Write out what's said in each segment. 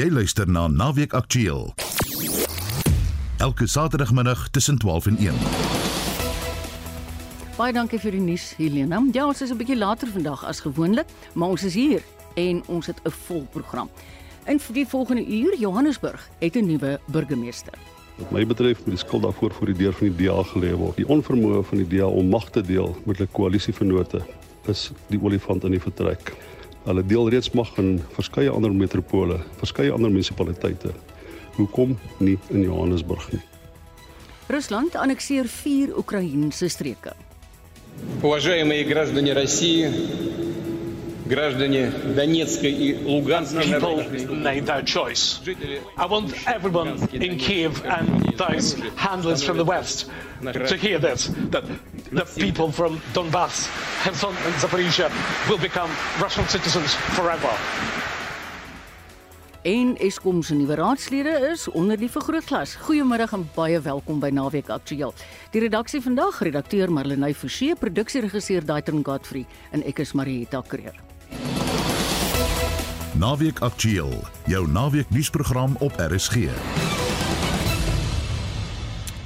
Jy luister na Naweek Aktueel. Elke Saterdagmiddag tussen 12 en 1. Baie dankie vir die nuus, Helena. Ja, ons is 'n bietjie later vandag as gewoonlik, maar ons is hier en ons het 'n vol program. In vir die volgende uur Johannesburg het 'n nuwe burgemeester. Wat my betref moet die skuld daarvoor voor die deur van die DA gelê word. Die onvermoë van die DA om mag te deel met hulle koalisievennote is die olifant in die vertrek. Hulle deel reeds mag in verskeie ander metropole, verskeie ander munisipaliteite. Hoekom nie in Johannesburg nie? Rusland annekseer 4 Oekraïense streke. Уважаемые граждане России, граждане Донецкой и Луганской people made their choice. I want everyone in Kiev and those handlers from the West to hear this that the people from Donbass, Kherson, and Zaporizhia will become Russian citizens forever. En Eskom se nuwe raadslede is onder die vergrootglas. Goeiemôre en baie welkom by Naweek Aktueel. Die redaksie vandag, redakteur Marlenae Forsie, produksieregisseur Daitron Godfrey en ek is Marieta Kreer. Naweek Aktueel, jou naweek nuusprogram op RSG.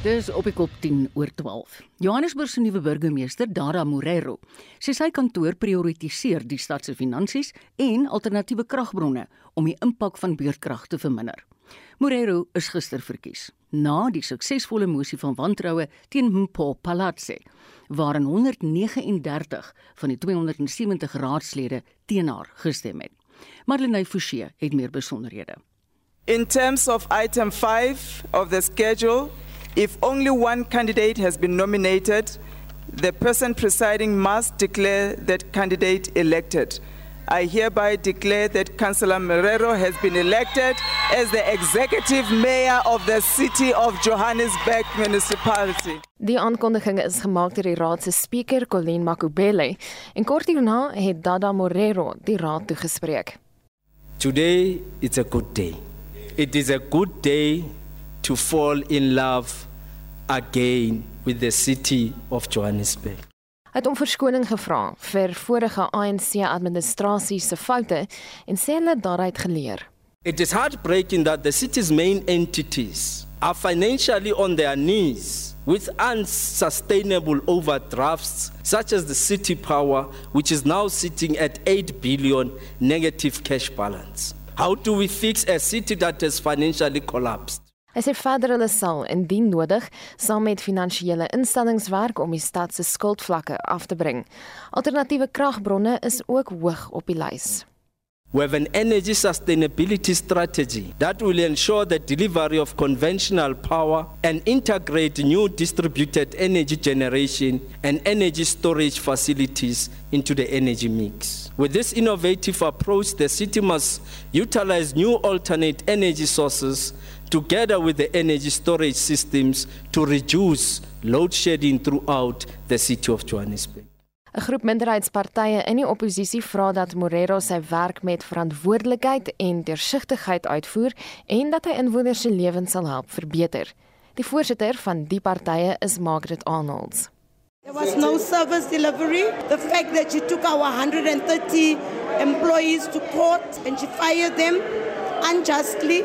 Dis op die kop 10 oor 12. Johannesburg se nuwe burgemeester, Dara Morero, sê sy kantoor prioritiseer die stad se finansies en alternatiewe kragbronne om die impak van beurtkrag te verminder. Morero is gister verkies na die suksesvolle mosie van wantroue teen Mpho Palatse, waarin 139 van die 270 raadslede teen haar gestem het. Marlenae Forsie het meer besonderhede. In terms of item 5 of the schedule, if only one candidate has been nominated, the person presiding must declare that candidate elected. I hereby declare that Councillor Morero has been elected as the executive mayor of the city of Johannesburg municipality. Die aankondiging is gemaak deur die raad se spreker Colleen Makubele en kort hierna het Dada Morero die raad toegespreek. Today it's a good day. It is a good day to fall in love again with the city of Johannesburg. Het om verskoning gevra vir vorige ANC administrasie se foute en sê hulle daaruit geleer. It is heartbreaking that the city's main entities are financially on their knees with unsustainable overdrafts such as the city power which is now sitting at 8 billion negative cash balance. How do we fix a city that has financially collapsed? Hy sê verder hulle sal indien nodig saam met finansiële instellings werk om die stad se skuldvlakke af te bring. Alternatiewe kragbronne is ook hoog op die lys. We have an energy sustainability strategy that will ensure the delivery of conventional power and integrate new distributed energy generation and energy storage facilities into the energy mix. With this innovative approach, the city must utilize new alternate energy sources together with the energy storage systems to reduce load shedding throughout the city of Johannesburg. 'n Groep minderheidspartye in die oppositie vra dat Morero sy werk met verantwoordelikheid en deursigtigheid uitvoer en dat hy inwoners se lewens sal help verbeter. Die voorsitter van die partye is Margaret Arnolds. There was no service delivery. The fact that she took our 130 employees to court and she fired them unjustly.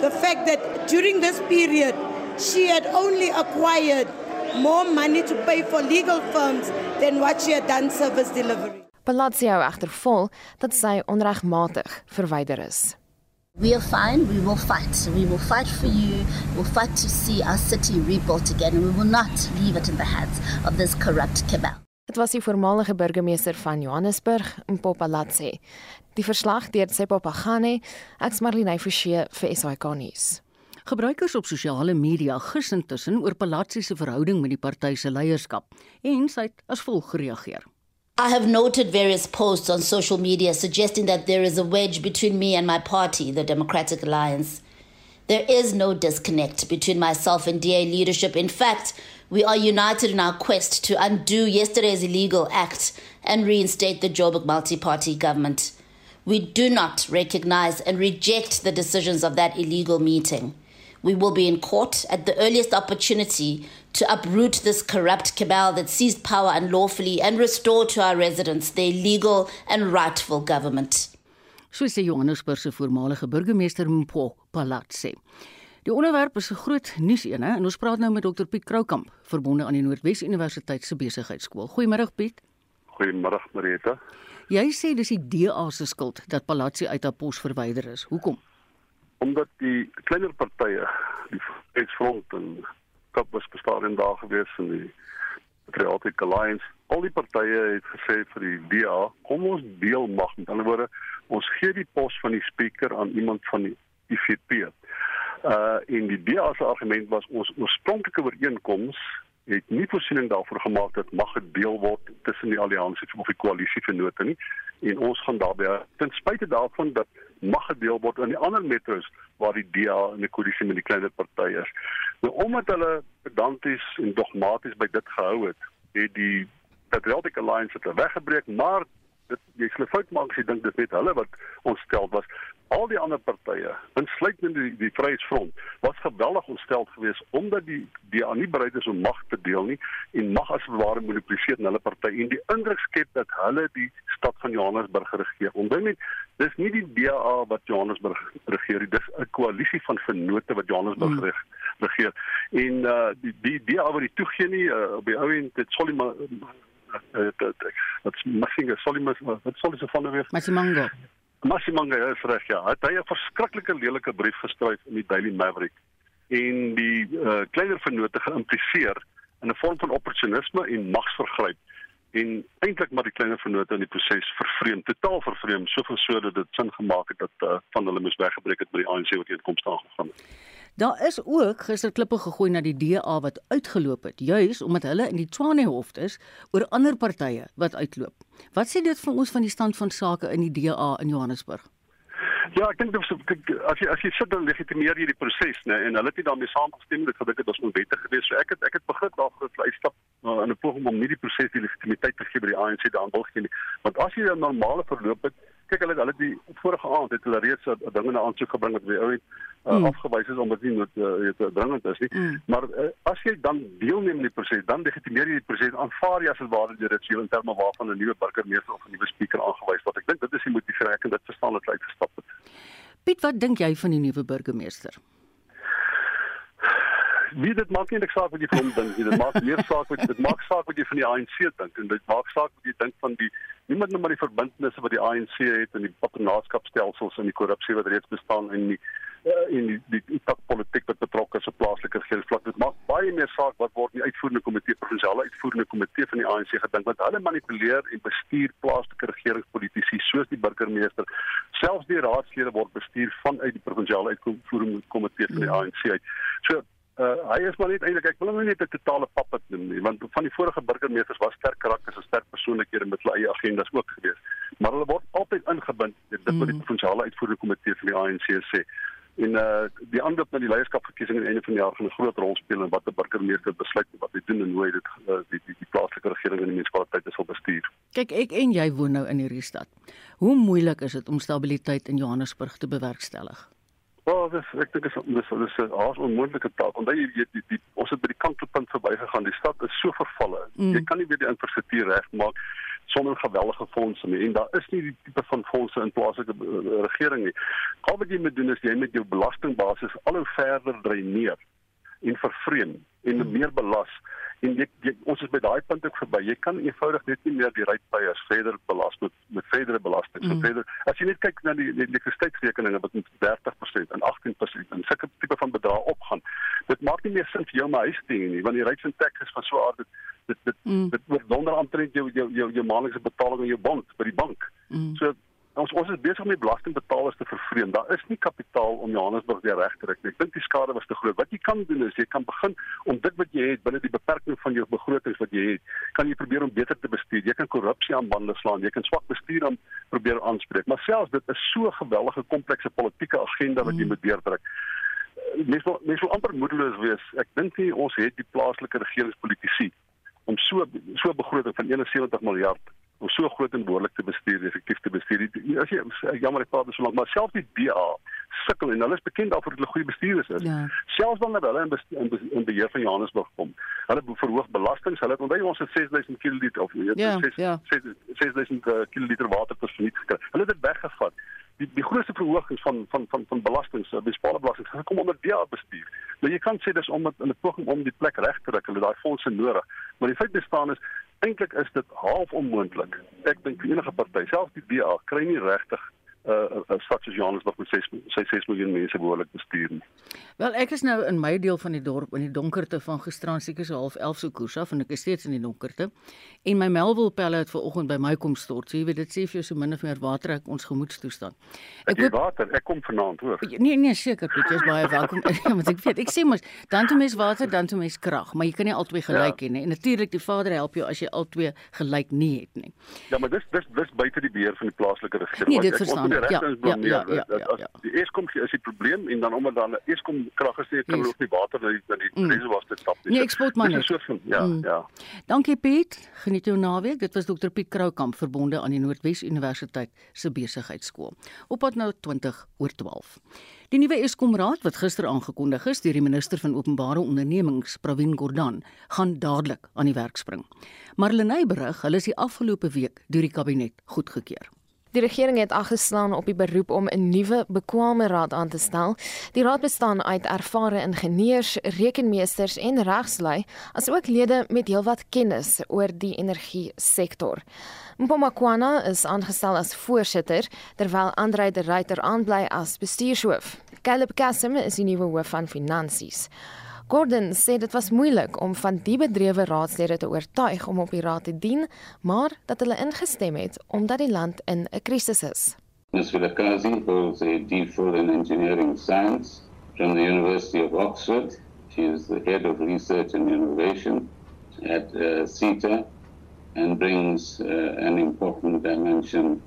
The fact that during this period she had only acquired more money to pay for legal firms than what she had done service delivery. Palacio egter vol dat sy onregmatig verwyder is. We are fine. We will fight. We will fight for you. We'll fight to see our city rebuilt again, and we will not leave it in the hands of this corrupt cabal. Dit was die voormalige burgemeester van Johannesburg, Mpopalatse. Die verslag deur Seppo Pagane, ek's Marlene Forsie vir SAK nuus. Gebruikers op sosiale media gis intussen oor Palatsi se verhouding met die party se leierskap en sy het as volg gereageer. I have noted various posts on social media suggesting that there is a wedge between me and my party, the Democratic Alliance. There is no disconnect between myself and DA leadership. In fact, we are united in our quest to undo yesterday's illegal act and reinstate the Joburg multi party government. We do not recognize and reject the decisions of that illegal meeting. We will be in court at the earliest opportunity to uproot this corrupt cabal that seized power unlawfully and restore to our residents their legal and rightful government. so sê Johannesburg se voormalige burgemeester Mpho Palatse. Die onderwerp is 'n groot nuus ene en ons praat nou met Dr Piet Kroukamp, verbonde aan die Noordwes Universiteit se besigheidskool. Goeiemôre Piet. Goeiemôre Marita. Jy sê dis die DA se skuld dat Palatse uit haar pos verwyder is. Hoekom? Omdat die kleiner partye, die Vryheidsfront en Kap was bestaan in dae gewees in die Patriotic Alliance. Al die partye het gesê vir die DA, kom ons deel mag. Met ander woorde, ons gee die pos van die spreker aan iemand van die IFP. Uh in die DA se argument was ons oorspronklike ooreenkoms het nie voorsiening daarvoor gemaak dat mag gedeel word tussen die alliansie of die koalisie vennote nie en ons gaan daarbey ten spyte daarvan dat mag gedeel word in die ander metros waar die DA in die koalisie met die kleiner partye is. Nou omdat hulle pedanties en dogmaties by dit gehou het, het die Patriotic Alliance dit weggebreek, maar dit jy sê fout maak as jy dink dit net hulle wat ontstel was. Al die ander partye, insluitend die die Vryheidsfront, was geweldig ontstel geweest omdat die DA nie bereid is om mag te deel nie en mag as ware monopoliseer in hulle party en die indruk skep dat hulle die stad van Johannesburg regeer. Onthou net, dis nie die DA wat Johannesburg regeer nie, dis 'n koalisie van vennote wat Johannesburg mm. regeer. En uh die die DA wat die toegee nie uh, op die ou end dit Solima wat Massinga Solima wat Solisa van der Weg. Massimanga. Massimanga is reg ja. Het hy 'n verskriklike lelike brief geskryf in die Daily Maverick en die uh, kleiner vennote geïmpliseer in 'n vorm van opportunisme en magsvergryp en eintlik maar die kleiner vennote in die proses vervreem, totaal vervreem, soveel so dat dit sin gemaak het dat uh, van hulle moes weggebreek het by die ANC wat eenkoms aangegaan het. Daar is ook gister klippe gegooi na die DA wat uitgeloop het, juis omdat hulle in die Tshwane hof is oor ander partye wat uitloop. Wat sê dit vir ons van die stand van sake in die DA in Johannesburg? Ja, ek dink as jy as jy sit dan legitimeer jy die proses, né? En hulle het nie daarmee saamgestem dit gedink het ons moet wettig gewees. So ek het ek het begin daarvoor uitstap uh, in 'n poging om nie die proses die legitimiteit te gee by die ANC daan wil gee nie. Want as jy 'n normale verloop het, kyk hulle hulle die vorige aand het hulle reeds 'n ding in 'n aansoek gebring wat weer uit uh, mm. afgewys is omdat dit nie weet uh, dringend is nie. Mm. Maar uh, as jy dan deelneem in die proses, dan legitimeer jy die proses aanvaar jy as dit ware jy dit sien in terme waarvan 'n nuwe burgemeester of 'n nuwe spreker aangewys word. Ek dink dit is die motivering en dit verstaan dit uitgestap het. Piet, wat dink jy van die nuwe burgemeester? Wie dit maak nie net saak wat jy van hom dink nie. Dit maak meer saak wat dit maak saak wat jy van die ANC dink en dit maak saak wat jy dink van die niemand net maar die verbintenisse wat die ANC het en die patronaatskapstelsels en die korrupsie wat reeds bestaan in die in die die, die tak politiek wat betrokke is op plaaslike regeringsvlak. Dit maak baie meer saak wat word in die uitvoerende komitee, provinsiale uitvoerende komitee van die ANC gedink want hulle manipuleer en bestuur plaaslike regeringspolitisië soos die burgemeester. Selfs die raadslede word bestuur vanuit die provinsiale uitvoerende komitee van die ANC uit. So Uh, hy is maar net eintlik ek wil hom net 'n totale pappet noem nie want van die vorige burgemeesters was sterk karakters en sterk persoonlikhede met hulle eie agendas ook gewees. Maar hulle word altyd ingebind dit wat die mm. provinsiale uitvoerende komitee van die ANC sê. En uh die aanloop na die leierskapverkiesing aan die einde van die jaar gaan 'n groot rol speel in wat 'n burgemeester besluit wat hy doen en hoe hy dit uh, die, die die plaaslike regering en die munisipaliteit sal bestuur. Kyk, ek en jy woon nou in hierdie stad. Hoe moeilik is dit om stabiliteit in Johannesburg te bewerkstellig? Wel, dis ek dink is dis dis 'n haas onmoontlike taak. Want jy weet die, die ons het by die kantelpunt verbygegaan. Die stad is so vervalle. Mm. Jy kan nie weer die infrastruktuur regmaak sonder geweldige fondse nie. En daar is nie die tipe van fondse in plaaslike uh, regering nie. Al wat jy moet doen is jy met jou belastingbasis al hoe verder dreineer en vervreem en mm. meer belas en jy, jy ons is by daai punt ook verby. Jy kan eenvoudig net nie meer die rypeiers verder belas met met verdere belasting. Mm. So verder as jy net kyk na die elektrisiteitsrekeninge wat met 30% en 18% en sulke tipe van bedrae opgaan. Dit maak nie meer sin vir jou om 'n huis te hê nie want die rates and taxes van so aard dit dit dit, mm. dit word wonder aantrek jou jou jou, jou maandelikse betaling aan jou bank by die bank. Mm. So ons ons is besig om die belastingbetalers te vervreem. Daar is nie kapitaal om Johannesburg weer reg te trek nie. Ek dink die skade was te groot. Wat jy kan doen is jy kan begin om dit wat jy het binne die beperking van jou begrotings wat jy het, kan jy probeer om beter te bestuur. Jy kan korrupsie aan bande slaan, jy kan swak bestuur aan probeer aanspreek. Maar selfs dit is so 'n gewellige komplekse politieke agenda wat jy mm. moet deurdruk. Mens wil mens wil amper moedeloos wees. Ek dink nie ons het die plaaslike regeringspolitisie om so so 'n begroting van 71 miljard om so groot en behoorlik te bestuur, effektief te bestuur. As jy jammer ek praat so lank, maar selfs die DA sukkel en hulle is bekend daarvoor dat hulle goeie bestuurders is. Ja. Selfs wanneer hulle in, in, in beheer van Johannesburg kom. Hulle verhoog belastings. Hulle het onthou ons het 6000 kl of weet, ja, 6, ja. 6000 kl water per minuut gekry. Hulle het dit weggevat. die die grootste verhogings van van van van belastings, uh, bespaalde belastings gekom onder DA bestuur. Nou jy kan sê dis om in 'n poging om die plek reg te ruk, hulle daai fondse nodig. Maar die feit bestaan is eintlik is dit half onmoontlik. Ek dink enige party, selfs die DA, kry nie regtig 'n uh, stad soos Johannesburg met 6 sy 6 miljoen mense behoorlik bestuur nie. Wel, ek is nou in my deel van die dorp in die donkerte van gisteraan seker so half 11 se koers af en ek is steeds in die donkerte. En my Melville pelle het vanoggend by my kom stort. So jy weet dit sê vir jou so min of meer water ek ons gemoedstoestand. Ek hoop water, ek kom vanaand hoor. Nee nee seker Piet, jy's baie welkom. ja, want ek weet, ek sê mos dan toe mens water, dan toe mens krag, maar jy kan nie albei gelyk ja. hê nie. En natuurlik die Vader help jou as jy albei gelyk nie het nie. Ja, maar dis dis dis buite die beheer van die plaaslike regering. Nee, dit verstaan ek. Ja, ja, ja, ja, ja, ja. Die Eskom is die probleem en dan omdat dan Eskom krag is, kan hulle ook nie water na die na die mm. reservoirs te stap nie. Nee, eksport maar net. Ja, mm. ja. Dankie Piet. Geniet jou naweek. Dit was Dr Piet Kroukamp verbonde aan die Noordwes Universiteit se besigheidskool. Op pad nou 20 oor 12. Die nuwe Eskom raad wat gister aangekondig is deur die minister van openbare ondernemings, Pravin Gordhan, gaan dadelik aan die werk spring. Marlenae berig, hulle is die afgelope week deur die kabinet goedgekeur. Die regering het aangeslaan op die beroep om 'n nuwe bekwame raad aan te stel. Die raad bestaan uit ervare ingenieurs, rekenmeesters en regslui, asook lede met heelwat kennis oor die energie sektor. Mpomakwana is aangestel as voorsitter terwyl Andre de Ruyter aanbly as bestuurshoof. Caleb Kassem is die nuwe hoof van finansies. Gordon sê dit was moeilik om van die bedrewe raadslede te oortuig om op die raad te dien, maar dat hulle ingestem het omdat die land in 'n krisis is. Ms. Vilakazi holds a DPhil in engineering science from the University of Oxford. She is the head of research and innovation at uh, CETA and brings uh, an important dimension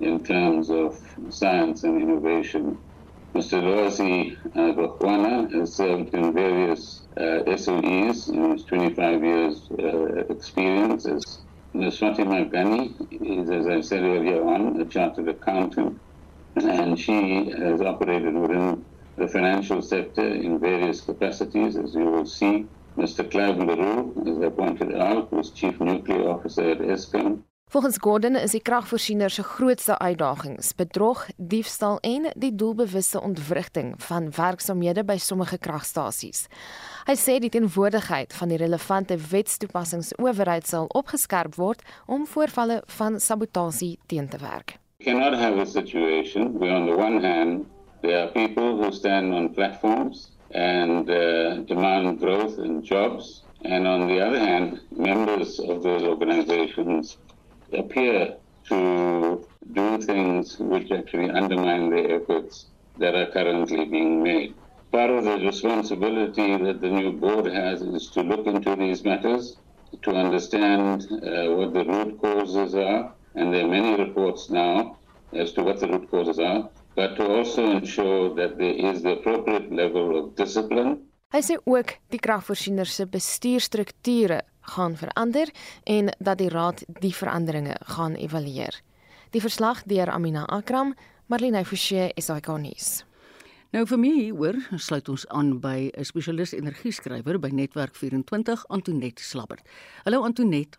in terms of science and innovation Mr. Rosi uh, Bakwana has served in various uh, SOEs in his 25 years uh, experience as Ms. Fatima Ghani is, as I said earlier on, a chartered accountant, and she has operated within the financial sector in various capacities, as you will see. Mr. Clive LaRue, as I pointed out, was Chief Nuclear Officer at ESCOM. Volgens Gordon is die kragvoorsiener se grootste uitdagings bedrog, diefstal en die doelbewuste ontwrigting van werksamehede by sommige kragstasies. Hy sê die teenwoordigheid van die relevante wetstoepassingsowerheid sal opgeskerp word om voorvalle van sabotasie teen te werk. We cannot have a situation where on the one hand there are people who stand on platforms and uh, demand growth and jobs and on the other hand members of those organizations appear to do things which actually undermine the efforts that are currently being made. Part of the responsibility that the new board has is to look into these matters, to understand uh, what the root causes are, and there are many reports now as to what the root causes are, but to also ensure that there is the appropriate level of discipline. Hy sê ook die kragvoorsiener se bestuurstrukture gaan verander en dat die raad die veranderinge gaan evalueer. Die verslag deur Amina Akram, Marlene Forsie, SAK nuus. Nou vir my hoor, sluit ons aan by 'n spesialis energieskrywer by Netwerk 24, Antonet Slabbert. Hallo Antonet.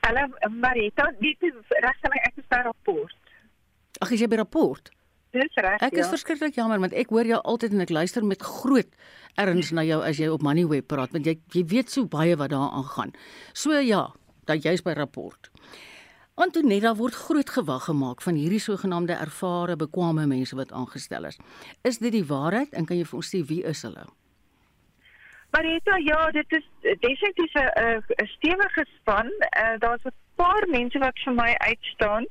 Hallo Marita, dit is regtig ek is by rapport. Ag, is jy by rapport? Dis reg. Ek is ja. verskriklik jammer want ek hoor jou altyd en ek luister met groot erns na jou as jy op Moneyweb praat want jy jy weet so baie wat daar aangaan. So ja, dat jy's by rapport. Antonetta word groot gewag gemaak van hierdie sogenaamde ervare, bekwame mense wat aangestel is. Is dit die waarheid en kan jy vir ons sê wie is hulle? Marita, ja, dit is definitief 'n stewige span. Uh, Daar's 'n paar mense wat vir my uitstaan.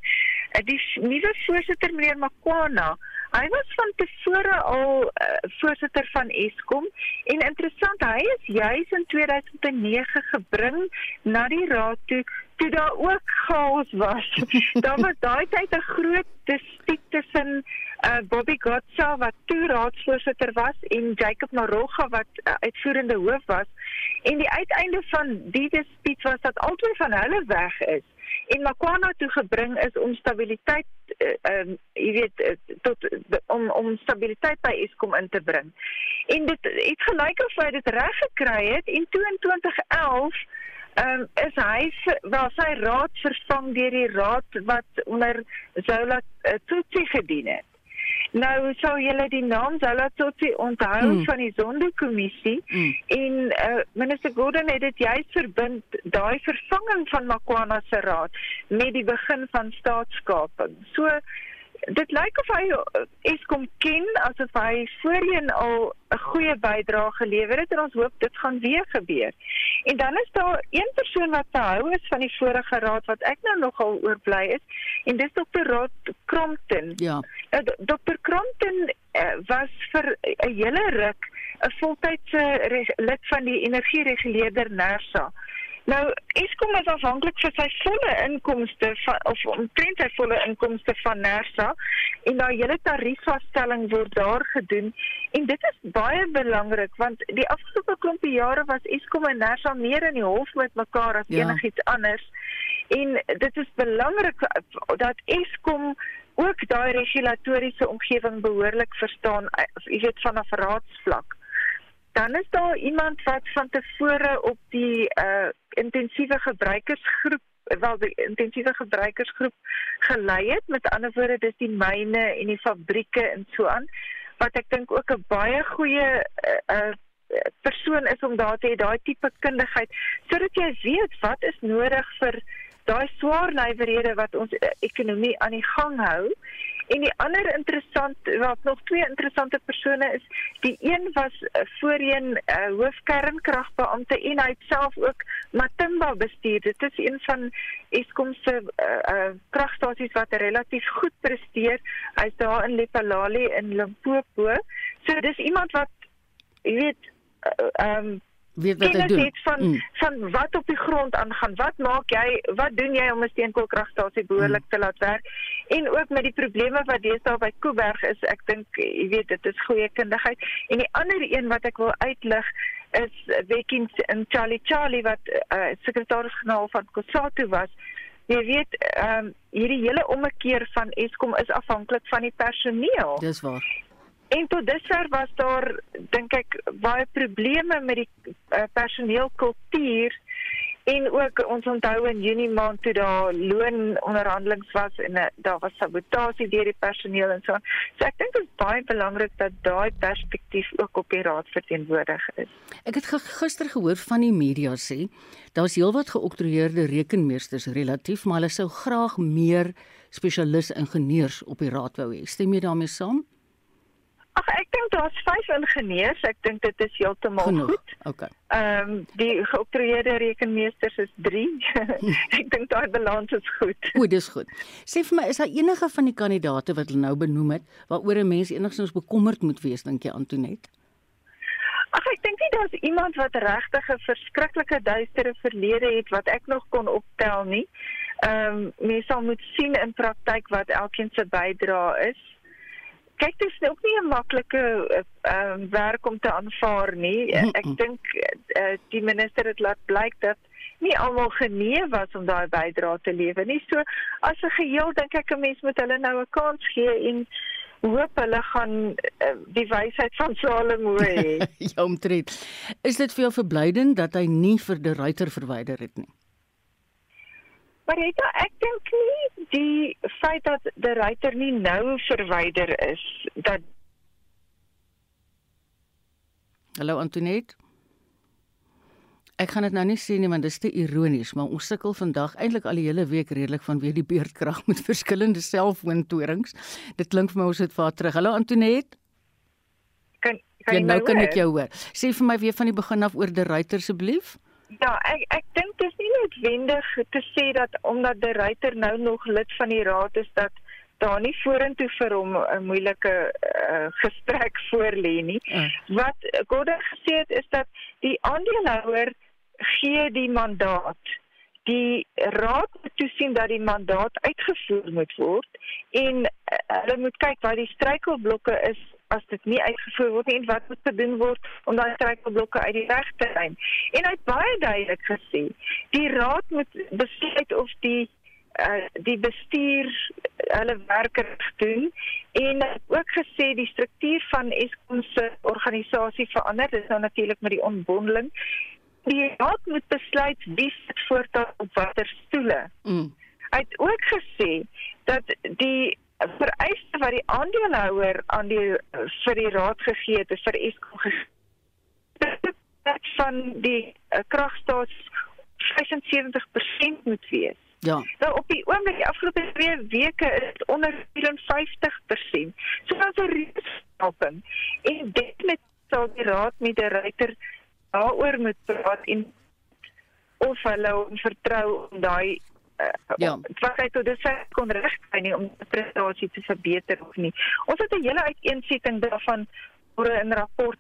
Uh, die nuwe voorsitter meneer Makwana, hy was van tevore al uh, voorsitter van Eskom en interessant, hy is juis in 2009 gebring na die raad toe toe daar ook chaos was. daar was daai tyd 'n groot dispuut tussen uh, Bobby Gotsa wat toe raadsvoorsitter was en Jacob Naroga wat uh, uitvoerende hoof was. En die uiteinde van die dispuut was dat albei van hulle weg is en Makwana toe gebring is om stabiliteit uh, um jy weet uh, tot om om stabiliteit by Eskom in te bring. En dit het gelyk of hy dit reg gekry het en 2211 ehm um, is hy wel sy raad vervang deur die raad wat onder Zola uh, Tutsi gedien het. Nou sou julle die naam Zola Tutsi onthou mm. van die Zondo-kommissie mm. en uh, minister Gordon het dit juist verbind daai vervanging van Makwana se raad met die begin van staatskaping. So dit lyk of hy eh, Eskom ken asof hy voorheen al 'n goeie bydrae gelewer het en ons hoop dit gaan weer gebeur. En dan is daar een persoon wat behou is van die vorige raad wat ek nou nogal oorbly is en dis Dr. Rod Crompton. Ja. Uh, Dr. Crompton uh, was vir 'n hele ruk 'n voltydse lid van die energiereguleerder NERSA. Nou, Eskom is afhanklik vir sy volle inkomste van of omtrent sy volle inkomste van Nersa en daai hele tariefvasstelling word daar gedoen en dit is baie belangrik want die afgelope klompie jare was Eskom en Nersa meer in die hof met mekaar as ja. enigiets anders. En dit is belangrik dat Eskom ook daai regulatoriese omgewing behoorlik verstaan, jy weet vanaf raadsvlak dan is daar iemand wat van tevore op die uh intensiewe gebruikersgroep wel die intensiewe gebruikersgroep gelei het. Met ander woorde dis die myne en die fabrieke en so aan wat ek dink ook 'n baie goeie uh, uh persoon is om daar te hê daai tipe kundigheid sodat jy weet wat is nodig vir daai swaar nywerhede wat ons ekonomie aan die gang hou En die ander interessant wat nog twee interessante persone is, die een was uh, voorheen uh, eh, hoofkernkragbeampte en hy self ook Matimba bestuur. Dit is een van Eskom se uh, uh, kragstasies wat relatief goed presteer. Hy's daar in Lephalale in Limpopo. So dis iemand wat jy weet ehm uh, um, weet wat hy doen. Van mm. van wat op die grond aangaan. Wat maak jy? Wat doen jy om 'n steenkoolkragstasie behoorlik mm. te laat werk? En ook met die probleme wat deesdae by Kuiberg is, ek dink jy weet dit is goeie kundigheid. En die ander een wat ek wil uitlig is Becky en Charlie Charlie wat uh, sekretaris-generaal van Kusatu was. Jy weet, ehm um, hierdie hele ommekeer van Eskom is afhanklik van die personeel. Dis waar. En tot dusver was daar dink ek baie probleme met die uh, personeelkultuur en ook ons onthou in Junie maand toe daar loononderhandelings was en uh, daar was sabotasie deur die personeel en so. So ek dink dit is baie belangrik dat daai perspektief ook op die raad verteenwoordig is. Ek het gister gehoor van die media sê daar's heelwat geoktroeëerde rekenmeesters relatief, maar hulle sou graag meer spesialiste ingenieurs op die raad wou hê. Stem jy daarmee saam? Ag ek dink daar's 5 ingenieurs. Ek dink dit is heeltemal goed. Okay. Ehm um, die geoptreerde rekenmeesters is 3. ek dink daai balans is goed. O, dis goed. Sê vir my, is daar enige van die kandidate wat hulle nou benoem het waaroor 'n mens enigstens bekommerd moet wees dink jy Antonet? Ag ek dink nie daar's iemand wat regtig 'n verskriklike duistere verlede het wat ek nog kon optel nie. Ehm um, mens sal moet sien in praktyk wat elkeen se bydrae is kyk dit is ook nie 'n maklike ehm uh, werk om te aanvaar nie. Ek dink uh, die minister het laat blyk dat nie almal genee was om daai bydrae te lewer nie. So as 'n geheel dink ek 'n mens moet hulle nou 'n kans gee en hoop hulle gaan uh, die wysheid van Salomo hê. ja, omtrent. Is dit vir jou verblydend dat hy nie vir die ruiter verwyder het nie? Maar Rita, ek dink nie die feit dat die ruiter nie nou verwyder is dat Hallo Antoinette. Ek gaan dit nou nie sê nie want dit is te ironies, maar ons sukkel vandag eintlik al die hele week redelik vanweë die beerdkrag met verskillende selfoontorings. Dit klink vir my ons het vaar terug. Hallo Antoinette. Kan kan jy nou kan ek jou hoor. Sê vir my weer van die begin af oor die ruiter asseblief. Ja, ek ek dink dit is nie noodwendig te sê dat omdat die ruiter nou nog lid van die raad is dat daar nie vorentoe vir hom 'n moeilike uh, gesprek voor lê nie. Uh. Wat Gordon gesê het is dat die aandeelhouer gee die mandaat. Die raad moet toesien dat die mandaat uitgevoer moet word en uh, hulle moet kyk wat die struikelblokke is as dit nie uitgevoer word nie en wat moet gedoen word om daai struikelblokke uit die weg te ruim. En hy het baie duidelik gesê, die raad moet besluit of die uh, die bestuur hulle werk doen en ook gesê die struktuur van Eskom se organisasie verander dis nou natuurlik met die onbondeling die raad moet besluit wie sit voortaan op watter stoele. Mm. Hy het ook gesê dat die vereiste wat die aandeelhouer aan die vir die raad gegee het, is vir Eskom dat van die uh, kragstaats 75% moet wees. Ja. Nou op die oomblik die afgelope 2 weke is dit onder 54%. So daar's 'n reusstaping. En dit met sal die raad met die ryter daaroor moet praat en of hulle vertrou om daai Ja. wat hy tot dusver kon regkry nie om die prestasie te verbeter of nie. Ons het 'n hele uiteensetting daarvan oor 'n rapport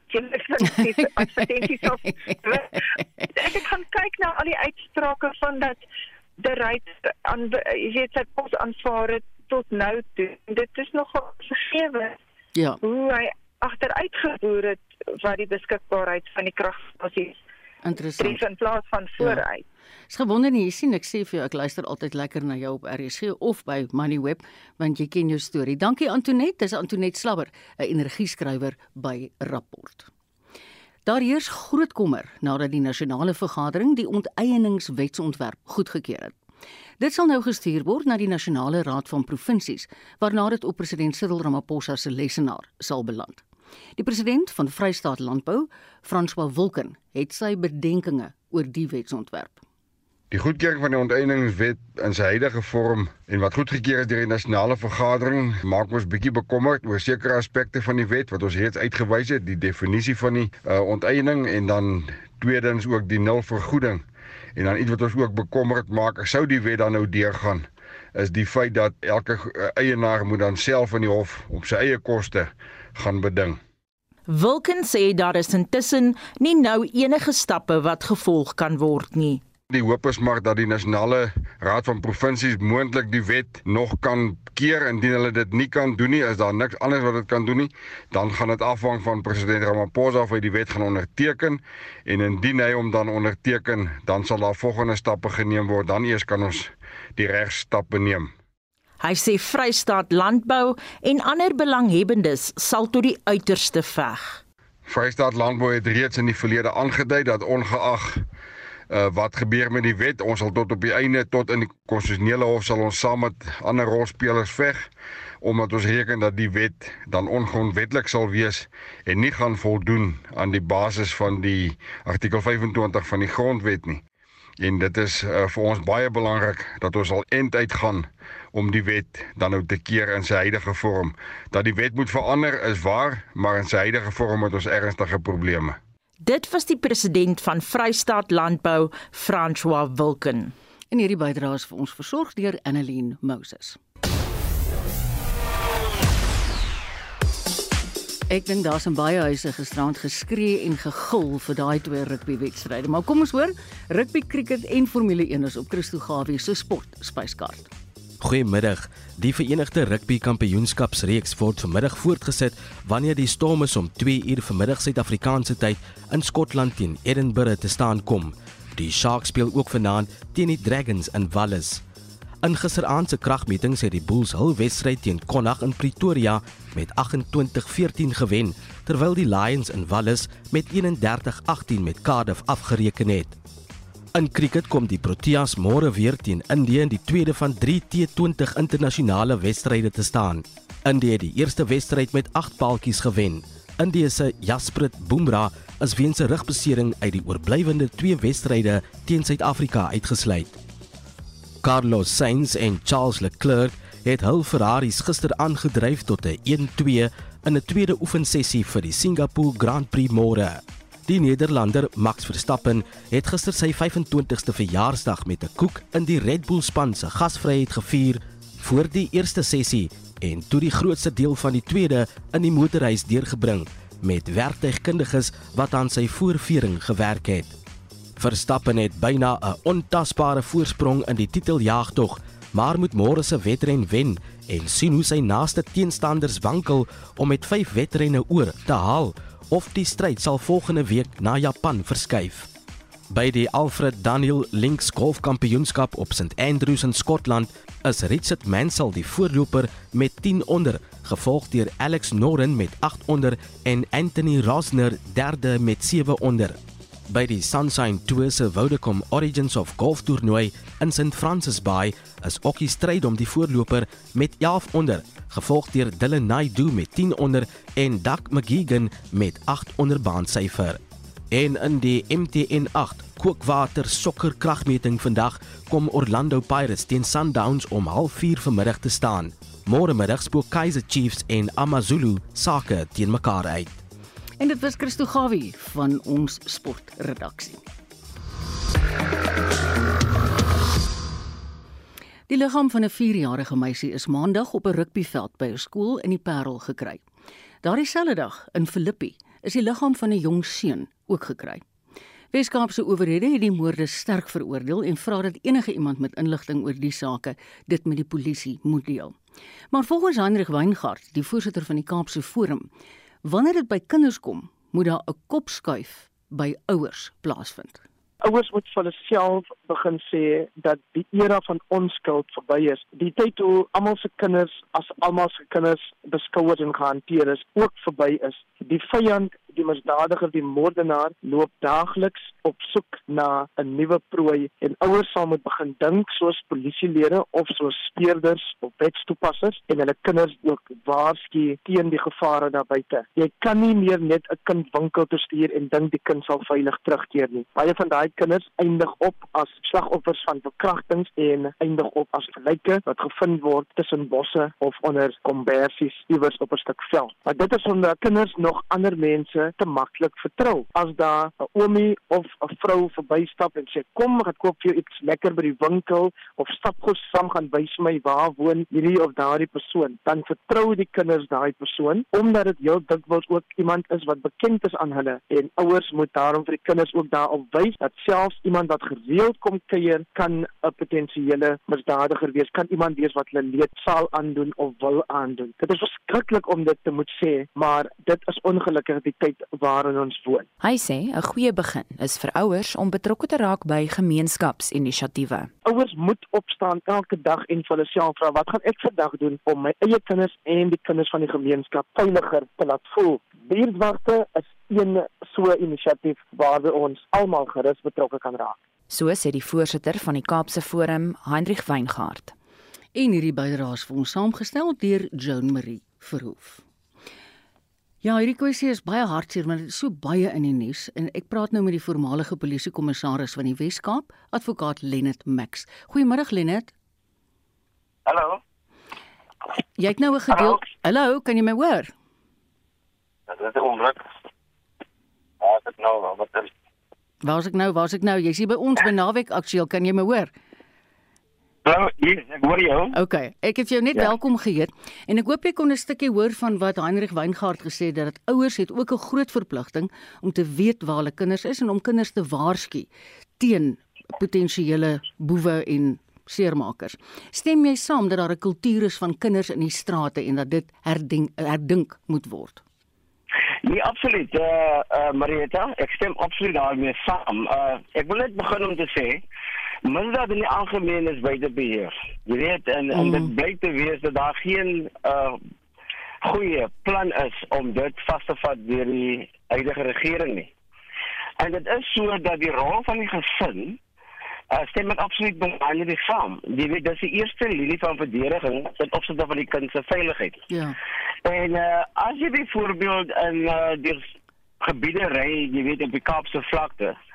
advertensies of ek het gaan kyk na al die uitsprake van dat die ryter aan jy weet sy pos aanvaar het tot nou toe. Dit is nogal vergewe Ja. hoe hy agteruitgeboer het wat die beskikbaarheid van die kragstasies Interessant. tref in plaas van vooruit. Is gewonder nie, jy sien ek sê vir jou ek luister altyd lekker na jou op RSG of by Moneyweb want jy ken jou storie. Dankie Antoinette, dis Antoinette Slabber, 'n energieskrywer by Rapport. Daar heers groot kommer nadat die nasionale vergadering die onteieningswetsontwerp goedgekeur het. Dit sal nou gestuur word na die Nasionale Raad van Provinsies waarna dit op president Cyril Ramaphosa se lesenaar sal beland. Die president van Vrystaat Landbou, François Wilken, het sy bedenkinge oor die wetsontwerp. Die goedkeuring van die onteieningswet in sy huidige vorm en wat goedgekeur is deur die nasionale vergadering maak ons bietjie bekommerd oor sekere aspekte van die wet wat ons reeds uitgewys het, die definisie van die uh, onteiening en dan tweedens ook die nulvergoeding. En dan iets wat ons ook bekommerd maak, sou die wet dan nou deurgaan, is die feit dat elke uh, eienaar moet dan self in die hof op sy eie koste gaan beding. Wilken sê daar is intussen nie nou enige stappe wat gevolg kan word nie. Die hoop is maar dat die nasionale raad van provinsies moontlik die wet nog kan keer indien hulle dit nie kan doen nie, is daar niks anders wat dit kan doen nie, dan gaan dit afhang van president Ramaphosa of hy die wet gaan onderteken en indien hy hom dan onderteken, dan sal daar volgende stappe geneem word, dan eers kan ons die regstappe neem. Hy sê Vrystaat Landbou en ander belanghebbendes sal tot die uiterste veg. Vrystaat Landbou het reeds in die verlede aangedui dat ongeag uh, wat gebeur met die wet, ons sal tot op die einde tot in die konstitusionele hof sal ons saam met ander rolspelers veg omdat ons reken dat die wet dan ongrondwetlik sal wees en nie gaan voldoen aan die basis van die artikel 25 van die grondwet nie. En dit is uh, vir ons baie belangrik dat ons al end uitgaan om die wet dan nou te keer in sy huidige vorm. Dat die wet moet verander is waar, maar in sy huidige vorm het ons ernstige probleme. Dit was die president van Vrystaat Landbou, François Wilken. En hierdie bydrae is vir ons versorg deur Annelien Moses. Ek dink daar's in baie huise gisterand geskree en gegil vir daai twee rugbywedstryde. Maar kom ons hoor, rugby, cricket en Formule 1 is op Christo Gawie se sport spyskaart. Goeiemiddag. Die Verenigde Rugby Kampioenskapsreeks word vanmiddag voortgesit wanneer die Stormers om 2 uur vanmiddag Suid-Afrikaanse tyd in Skotland teen Edinburgh te staan kom. Die Sharks speel ook vanaand teen die Dragons in Wallis. In gisteraand se kragmetings het die Bulls hul wedstryd teen Connacht in Pretoria met 28-14 gewen, terwyl die Lions in Wallis met 31-18 met Cardiff afgereken het. In cricket kom die Proteas môre weer teen Indië in die tweede van 3 T20 internasionale wedstryde te staan. Indië het die eerste wedstryd met 8 paaltjies gewen. Indië se Jasprit Bumrah is weens 'n rugbesering uit die oorblywende twee wedstryde teen Suid-Afrika uitgesluit. Carlos Sainz en Charles Leclerc het hul Ferraris gister aangedryf tot 'n 1-2 in 'n tweede oefensessie vir die Singapore Grand Prix môre. Die Nederlander Max Verstappen het gister sy 25ste verjaarsdag met 'n koek in die Red Bull span se gasvryheid gevier voor die eerste sessie en toe die grootste deel van die tweede in die motorhuis deurgebring met werktuigkundiges wat aan sy voorvering gewerk het. Verstappen het byna 'n ontasbare voorsprong in die titeljaagtog, maar moet môre se wedren wen en sien hoe sy naaste teenstanders wankel om met 5 wedrenne oor te haal of die stryd sal volgende week na Japan verskuif. By die Alfred Daniel Links Golfkampioenskap op St Andrews in Skotland is Richard Mansell die voorloper met 10 onder, gevolg deur Alex Noren met 8 onder en Anthony Rosner derde met 7 onder. By die Sunshine Tour se Vodacom Origins of Golf toernooi in St Francis Bay is Okkie stryd om die voorloper met 11 onder, gevolg deur Dylan Naidoo met 10 onder en Dak McGeegan met 8 onder baansyfer. En in die MTN8 kookwater sokker kragmeting vandag kom Orlando Pirates teen Sundowns om 04:30 vanmiddag te staan. Môre middag speel Kaizer Chiefs en AmaZulu sake teen mekaar uit. En dit was Christo Gawie van ons sportredaksie. Die liggaam van 'n 4-jarige meisie is maandag op 'n rugbyveld by 'n skool in die Parel gekry. Daardie selfde dag in Filippi is die liggaam van 'n jong seun ook gekry. Weskaapse owerhede het die moorde sterk veroordeel en vra dat enige iemand met inligting oor die saak dit met die polisie moet deel. Maar volgens Hendrik Weingart, die voorsitter van die Kaapse Forum, wanneer dit by kinders kom, moet daar 'n kopskuif by ouers plaasvind. Ouers moet vir hulself begin sê dat die era van onskuld verby is. Die tyd toe almal se kinders as almal se kinders beskouer en gehanteer is, ook verby is. Die vyand die misdadiger, die moordenaar loop daagliks op soek na 'n nuwe prooi en ouers sal moet begin dink soos polisielede of soos speurders of wetstoepassers en hulle kinders ook waarsku teen die gevare daar buite. Jy kan nie meer net 'n kind winkel toe stuur en dink die kind sal veilig terugkeer nie. Baie van daai kinders eindig op as slagoffers van verkrachtings en eindig op as gelyke wat gevind word tussen bosse of onder kombersies iewers op 'n stuk veld. Maar dit is omdat kinders nog ander mense mense te maklik vertrou. As daar 'n oomie of 'n vrou verbystap en sê kom ek koop vir jou iets lekker by die winkel of stap gou saam gaan wys my waar woon hierdie of daardie persoon, dan vertrou die kinders daai persoon omdat dit heel dikwels ook iemand is wat bekend is aan hulle en ouers moet daarom vir die kinders ook daarop wys dat selfs iemand wat gereeld kom kuier kan 'n potensiële misdadiger wees, kan iemand wees wat hulle leed sal aandoen of wil aandoen. Dit is verskriklik om dit te moet sê, maar dit is ongelukkig die tyd tyd waarin ons woon. Hy sê 'n goeie begin is vir ouers om betrokke te raak by gemeenskapsinisiatiewe. Ouers moet opstaan elke dag en vir hulle self vra wat gaan ek vandag doen om my eie kinders en die kinders van die gemeenskap veiliger te laat voel. Buurtwagte is een so 'n inisiatief waar ons almal gerus betrokke kan raak. So sê die voorsitter van die Kaapse Forum, Heinrich Weingart. En hierdie bydraes vir ons saamgestel deur Joan Marie Verhoef. Ja, hierdie kwessie is baie hartseer want dit is so baie in die nuus en ek praat nou met die voormalige polisiekommissaris van die Wes-Kaap, advokaat Lennet Max. Goeiemôre Lennet. Hallo. Jy het nou 'n gedeel. Hallo, kan jy my hoor? Ja, dit is onruk. Waar is ek nou? Wat is Waar is ek nou? Waar is ek nou? Jy's hier by ons by Naweek Aktueel, kan jy my hoor? Hallo, hier, ek hoor jou. Okay, ek het jou net ja. welkom geheet en ek hoop jy kon 'n stukkie hoor van wat Heinrich Weingart gesê het dat ouers het ook 'n groot verpligting om te weet waar hulle kinders is en om kinders te waarsku teen potensiële boewe en seermakers. Stem jy saam dat daar 'n kultuur is van kinders in die strate en dat dit herdink herdink moet word? Nee, absoluut. Eh uh, uh, Marieta, ek stem absoluut daarmee saam. Uh, ek wil net begin om te sê Misdaad in die algemeen is buite beheer. Jy weet en, mm. en dit mm. bly te wees dat daar geen uh goeie plan is om dit vas te vat deur die huidige regering nie. En dit is so dat die rol van die gesin uh stem met absoluut belang by saam. Jy weet dis die eerste linie van verdediging ten opsigte van die kind se veiligheid. Ja. En uh as jy byvoorbeeld in uh die gebiede ry, jy weet op die Kaapse vlakte, uh,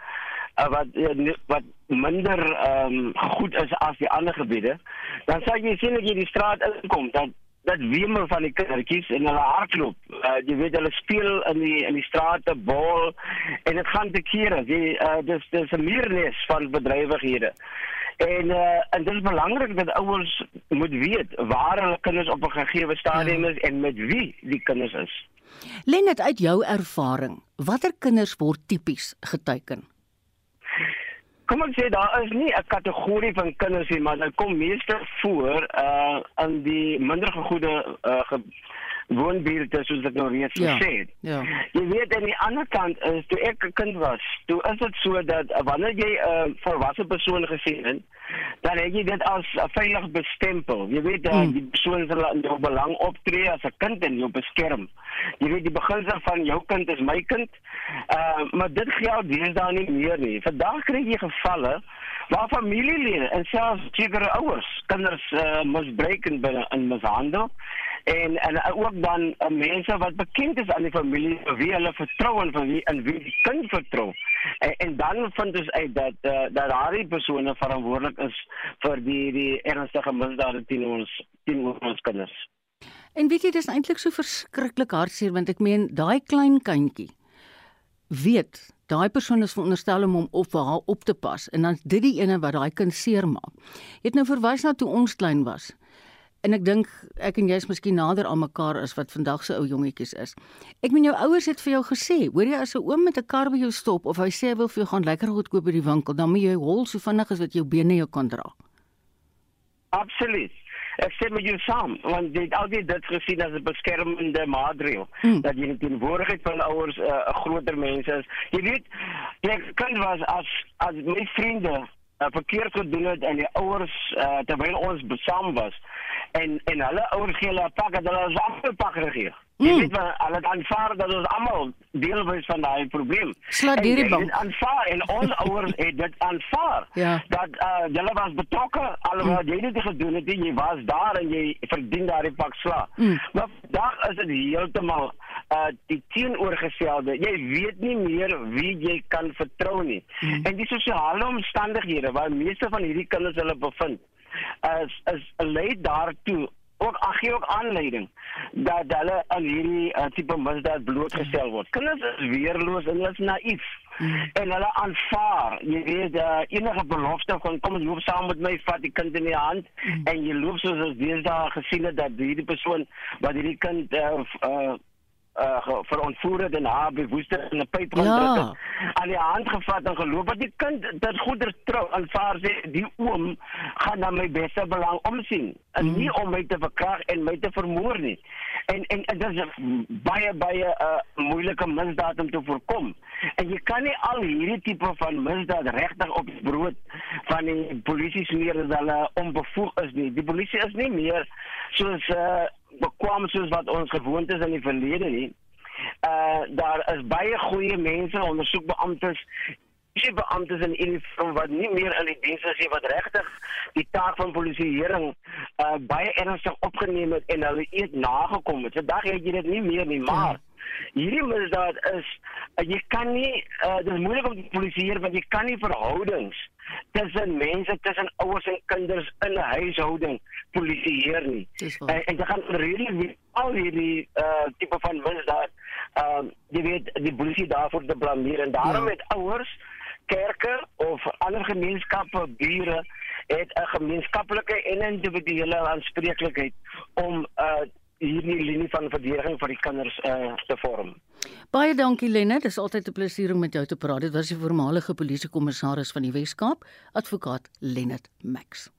wat uh, wat minder um, goed is as die ander gebiede, dan sal jy sien dat jy die straat inkom dat dat wemel van die kindertjies en hulle hardloop. Uh, jy weet hulle speel in die in die strate bal en dit gaan te kere. Jy uh, dis dis 'n meernis van bedrywighede. En uh, en dit is belangrik dat ouers moet weet waar hulle kinders op 'n gegeewe stadium ja. is en met wie die kinders is. Lenet uit jou ervaring, watter kinders word tipies geteken? Kom ek sê daar is nie 'n kategorie van kinders nie, maar dit kom meestal voor uh in die minder gegoede uh ge, woonbuurte soos ek nou reeds Ja, gesê het. ja. Jy weet aan die ander kant is toe ek 'n kind was, toe is dit so dat uh, wanneer jy 'n uh, volwasse persoon gesien het, dan het jy dit as uh, veilig bestempel. Jy weet uh, Mm. die persoon sal in jou belang optree as 'n kind en jou beskerm. Jy weet die beginsel van jou kind is my kind. Uh maar dit geld deesdae nie meer nie. Vandag kry jy gevalle waar familielede en selfs sekere ouers kinders uh, misbruik en, be- en mishandel en en ook dan uh, mense wat bekend is aan die familie wie hulle vertrou en wie in wie die kind vertrou. En, en dan vind ons uit dat uh, dat daardie persone verantwoordelik is vir die die ernstige misdade teen ons teen ons kinders. En weet jy dis eintlik so verskriklik hartseer want ek meen daai klein kindjie weet daai persoon is veronderstel om hom op haar op te pas en dan dit die ene wat daai kind seermaak. Jy het nou verwys na toe ons klein was. En ek dink ek en jy is miskien nader aan mekaar as wat vandag se ou jongetjies is. Ek meen jou ouers het vir jou gesê, hoor jy as 'n oom met 'n kar by jou stop of hy sê hy wil vir jou gaan lekker goed koop by die winkel, dan moet jy hol so vinnig as wat jou bene jou kan dra. Absoluut. Ek sê met jou saam, want dit altyd dit gesien as 'n beskermende maatreël Hmm. dat jy in teenwoordigheid van ouers 'n uh, groter mense is. Jy weet, ek kind was as as my vriende uh, verkeerd gedoen het en die ouers uh, terwyl ons saam was en en hulle ouers gee hulle 'n pak en hulle het almal 'n pak gegee. Jy Mm. weet maar hulle het aanvaar dat ons almal deel was van daai probleem. Slaat En deur die jy bank. het aanvaar en ons ouers het dit aanvaar Ja. dat uh, julle was betrokke alhoewel jy dit gedoen het nie jy was daar en jy verdien daardie pak sla Mm. maar vandag is dit heeltemal uh, die teenoorgestelde jy weet nie meer wie jy kan vertrou nie Mm. en die sosiale omstandighede waar meeste van hierdie kinders hulle bevind is is lei daartoe ook ag gee ook aanleiding dat hulle aan hierdie uh, tipe misdaad blootgestel word. Kinders is weerloos en hulle is naïef. En hulle aanvaar, jy weet, uh, enige belofte van kom ons loop saam met my, vat die kind in die hand en jy loop soos ons deesdae gesien het dat hierdie persoon wat hierdie kind uh, uh, uh verontvoer het en haar bewuster in 'n pyp gaan Ja. druk het aan die hand gevat en geloop want die kind dit goeder trou aanvaar sê die oom gaan na my beste belang omsien en nie om my te verkrag en my te vermoor nie. En en, en dit is 'n baie baie uh, moeilike misdaad om te voorkom. En jy kan nie al hierdie tipe van misdaad regtig op die brood van die polisie smeer dat hulle onbevoeg is nie. Die polisie is nie meer soos uh, bekwam soos wat ons gewoond is in die verlede nie uh daar is baie goeie mense, ondersoekbeamptes, die beamptes in uniform wat nie meer in die diens is nie wat regtig die taak van polisieering uh baie ernstig opgeneem het en hulle eet nagekom het. Vandag het jy dit nie meer nie, maar hierdie misdaad is uh, jy kan nie uh dit is moeilik om te polisieer want jy kan nie verhoudings tussen mense, tussen ouers en kinders in 'n huishouding polisieer nie. Dis En, en jy gaan redelik al hierdie uh tipe van misdaad ehm uh, jy weet die polisie daarvoor te blameer en daarom Ja. het ouers kerke of ander gemeenskappe bure het 'n gemeenskaplike en individuele aanspreeklikheid om uh hierdie linie van verdediging vir die kinders uh te vorm. Baie dankie Lenne, dis altyd 'n plesier om met jou te praat. Dit was die voormalige polisiekommissaris van die Wes-Kaap, advokaat Lennet Max.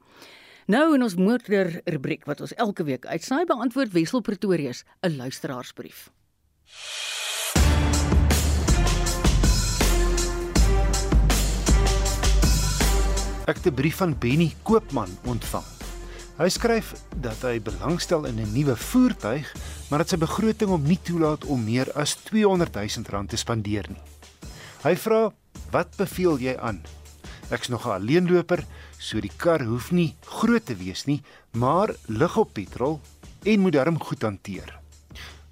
Nou in ons moeder rubriek wat ons elke week uitsaai, beantwoord Wessel Pretorius 'n luisteraarsbrief. Ek het 'n brief van Benny Koopman ontvang. Hy skryf dat hy belangstel in 'n nuwe voertuig, maar dat sy begroting hom nie toelaat om meer as 200 000 rand te spandeer nie. Hy vra: "Wat beveel jy aan?" Ek's nog 'n alleenloper, so die kar hoef nie groot te wees nie, maar lig op petrol en moet darm goed hanteer.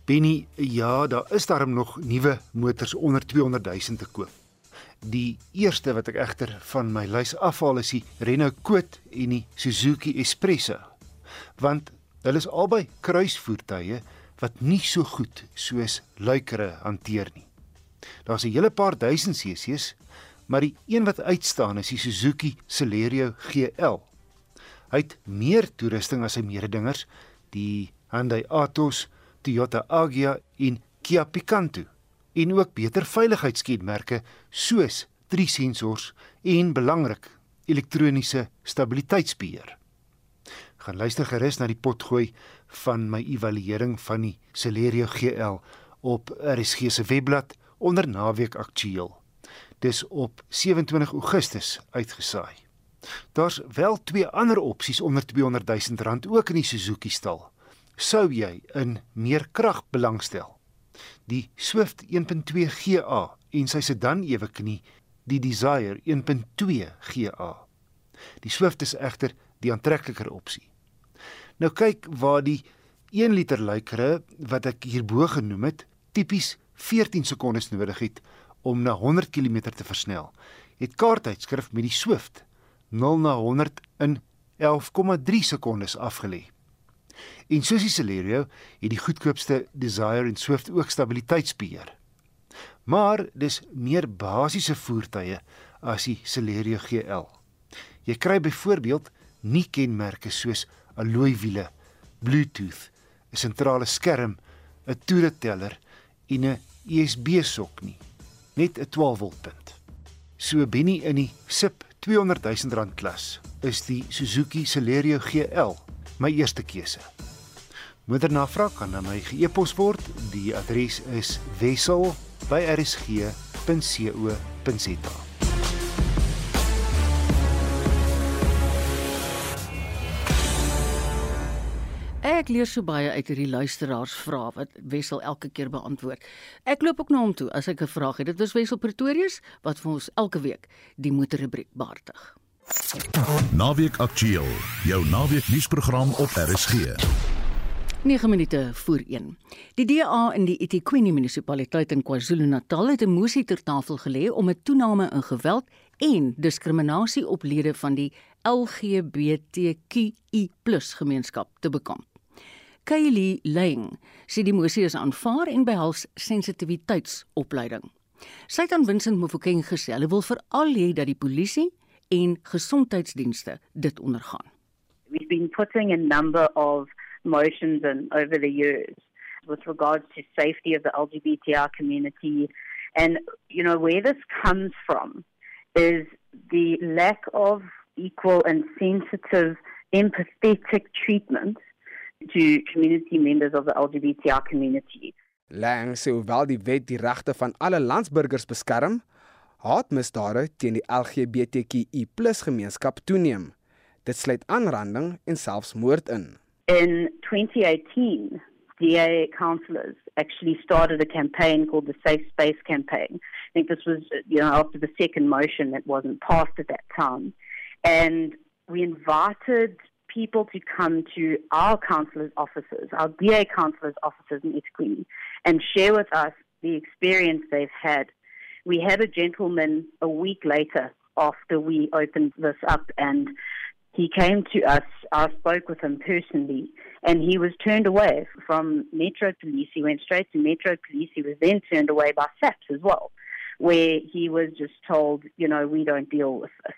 Benny, ja, daar is darm nog nuwe motors onder 200 000 te koop. Die eerste wat ek egter van my lys afhaal is die Renault Kwid en die Suzuki Espresso. Want hulle is albei kruisvoertuie wat nie so goed soos luikere hanteer nie. Daar's 'n hele paar duisend cc's, maar die een wat uitstaan is die Suzuki Celerio GL. Hy het meer toerusting as sy mededingers, die Hyundai Atos, Toyota Agya en Kia Picanto en ook beter veiligheidskenmerke soos 3 sensors en belangrik elektroniese stabiliteitsbeheer. Gaan luister gerus na die potgooi van my evaluering van die Celerio GL op RSG se webblad onder naweek aktueel. Dis op 27 Augustus uitgesaai. Daar's wel twee ander opsies onder 200 000 rand ook in die Suzuki stal. Sou jy in meer krag belangstel? Die Swift 1.2 GA en sy sedan ewe knie, die Desire 1.2 GA. Die Swift is egter die aantrekliker opsie. Nou kyk waar die 1 liter luikere wat ek hierbo genoem het, tipies 14 sekondes nodig het om na 100 km te versnel. Het kaarttydskrif met die Swift 0 na 100 in 11,3 sekondes afgelê. En soos die Celerio het die goedkoopste Desire en Swift ook stabiliteitsbeheer. Maar dis meer basiese voertuie as die Celerio GL. Jy kry byvoorbeeld nie kenmerke soos alloy wiele, Bluetooth, 'n sentrale skerm, 'n toereteller en 'n USB sok nie. Net 'n 12 volt punt. So binne in die SIP 200 000 rand klas is die Suzuki Celerio GL my eerste keuse. Moedernavraag kan na my ge-e-pos word. Die adres is wissel@rsg.co.za. Ek leer so baie uit hierdie luisteraars vrae wat Wessel elke keer beantwoord. Ek loop ook na hom toe as ek 'n vraag het. Dit was Wessel Pretorius wat vir ons elke week die motorrubriek baartig. Naweek Aktueel, jou naweek nuusprogram op RSG. 9 minute voor 1. Die DA in die eThekwini munisipaliteit in KwaZulu-Natal het 'n mosie ter tafel gelê om 'n toename in geweld en diskriminasie op lede van die LGBTQI+ gemeenskap te bekamp. Kaylee Lang sê die mosie is aanvaar en behels sensitiwiteitsopleiding. Sy het aan Vincent Mofokeng gesê hulle wil veral hê dat die polisie en gesondheidsdienste dit ondergaan. We've been putting a number of motions in over the years with regards to safety of the LGBTI community and you know where this comes from is the lack of equal and sensitive empathetic treatment to community members of the LGBTI community. Lang sê hoewel die wet die regte van alle landsburgers beskerm, haatmisdade teen die LGBTQI+ gemeenskap toeneem. Dit sluit aanranding en selfs moord in. In 2018, DA councillors actually started a campaign called the Safe Space Campaign. I think this was, you know, after the second motion that wasn't passed at that time. And we invited people to come to our councillors' offices, our DA councillors' offices in eThekwini, and share with us the experience they've had. We had a gentleman a week later after we opened this up, and he came to us. I spoke with him personally, and he was turned away from Metro Police. He went straight to Metro Police. He was then turned away by SAPS as well, where he was just told, you know, we don't deal with this.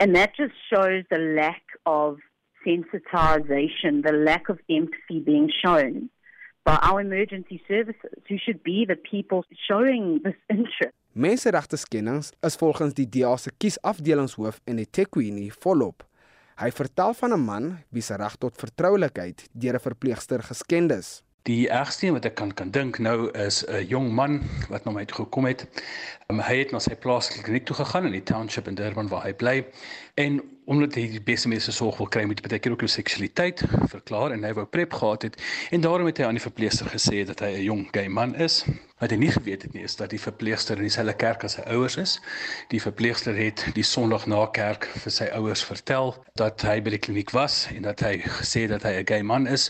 And that just shows the lack of sensitization, the lack of empathy being shown by our emergency services, who should be the people showing this interest. Menseregteskennings is volgens die DA se kiesafdelingshoof in eThekwini volop. Hy vertel van 'n man wie se reg tot vertroulikheid deur 'n verpleegster geskend is. Die ergste wat ek kan kan dink nou is 'n jong man wat na my toe gekom het. Um, hy het na sy plaaslike kliniek toe gegaan in die township in Durban waar hy bly en omdat hy die beste mediese sorg wil kry moet hy baie keer ook sy seksualiteit verklaar en hy wou prep gehad het en daarom het hy aan die verpleegster gesê dat hy 'n jong gay man is. Wat hy nie geweet het nie is dat die verpleegster in dieselfde kerk as sy ouers is. Die verpleegster het die Sondag na kerk vir sy ouers vertel dat hy by die kliniek was en dat hy gesê het dat hy 'n gay man is.